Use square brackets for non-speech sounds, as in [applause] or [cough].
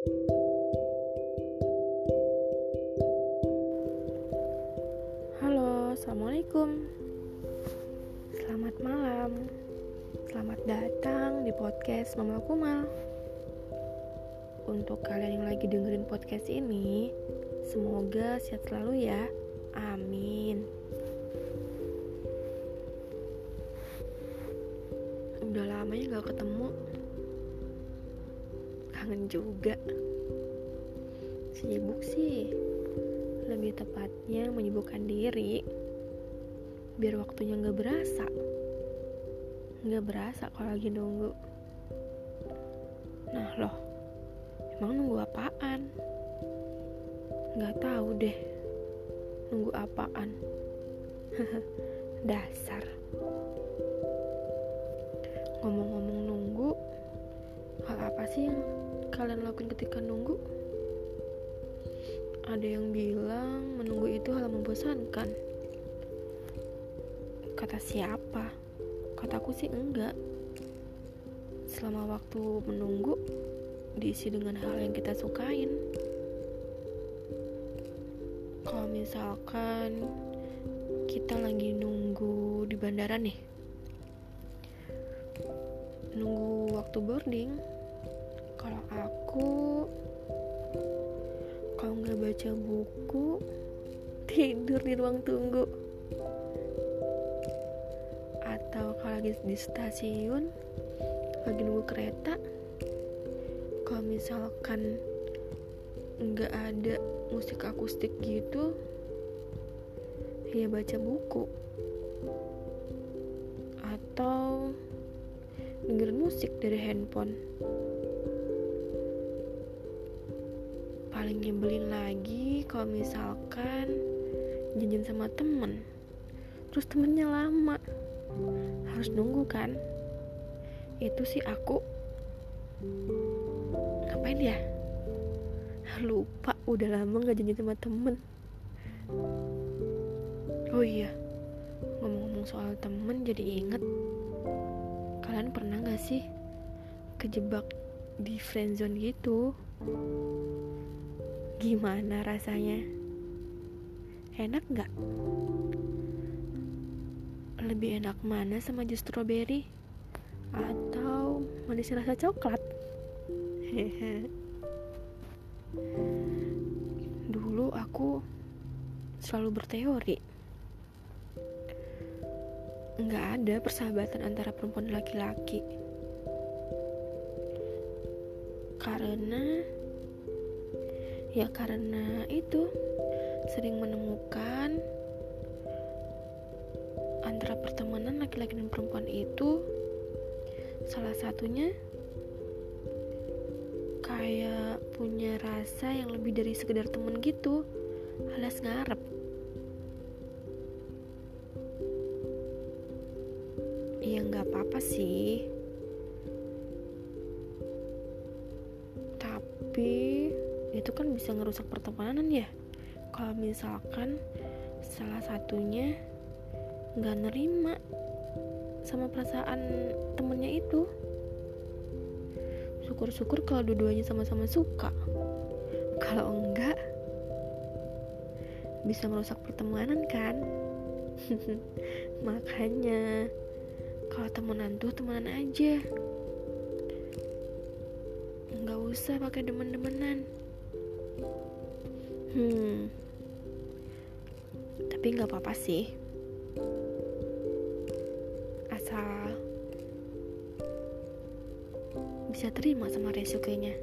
Halo, assalamualaikum. Selamat malam. Selamat datang di podcast Mama Kumal. Untuk kalian yang lagi dengerin podcast ini, semoga sehat selalu ya. Amin. Udah lama ya gak ketemu. Kangen juga. Sibuk sih. Lebih tepatnya menyibukkan diri biar waktunya nggak berasa. Nggak berasa kalau lagi nunggu. Nah loh emang nunggu apaan? Nggak tahu deh. Nunggu apaan? [laughs] Dasar. Ngomong-ngomong nunggu hal apa sih yang kalian lakuin ketika nunggu ada yang bilang menunggu itu hal membosankan. Kata siapa? Kataku sih enggak. Selama waktu menunggu diisi dengan hal yang kita sukain. Kalau misalkan kita lagi nunggu di bandara nih. Nunggu waktu boarding. Aku kalau nggak baca buku [laughs] tidur di ruang tunggu. Atau kalau lagi di stasiun lagi nunggu kereta kalau misalkan nggak ada musik akustik gitu ya baca buku. Atau dengerin musik dari handphone paling nyebelin lagi kalau misalkan janjian sama temen. Terus temennya lama. Harus nunggu kan? Itu sih aku. Ngapain ya lupa udah lama gak janjian sama temen. Oh iya ngomong-ngomong soal temen jadi inget. Kalian pernah gak sih kejebak di friendzone gitu Gimana rasanya? Enak nggak? Lebih enak mana sama jus strawberry? Atau manis rasa coklat? [laughs] Dulu aku selalu berteori nggak ada persahabatan antara perempuan dan laki-laki karena ya karena itu sering menemukan antara pertemanan laki-laki dan perempuan itu salah satunya kayak punya rasa yang lebih dari sekedar temen gitu alias ngarep. Ya nggak apa-apa sih. Tapi itu kan bisa ngerusak pertemanan ya. Kalau misalkan salah satunya nggak nerima sama perasaan temennya itu syukur-syukur kalau dua-duanya sama-sama suka. Kalau enggak bisa merusak pertemanan kan? [laughs] Makanya kalau temenan tuh temenan aja. Nggak usah pakai demen-demenan Hmm. Tapi nggak apa-apa sih. Asal bisa terima sama resikonya.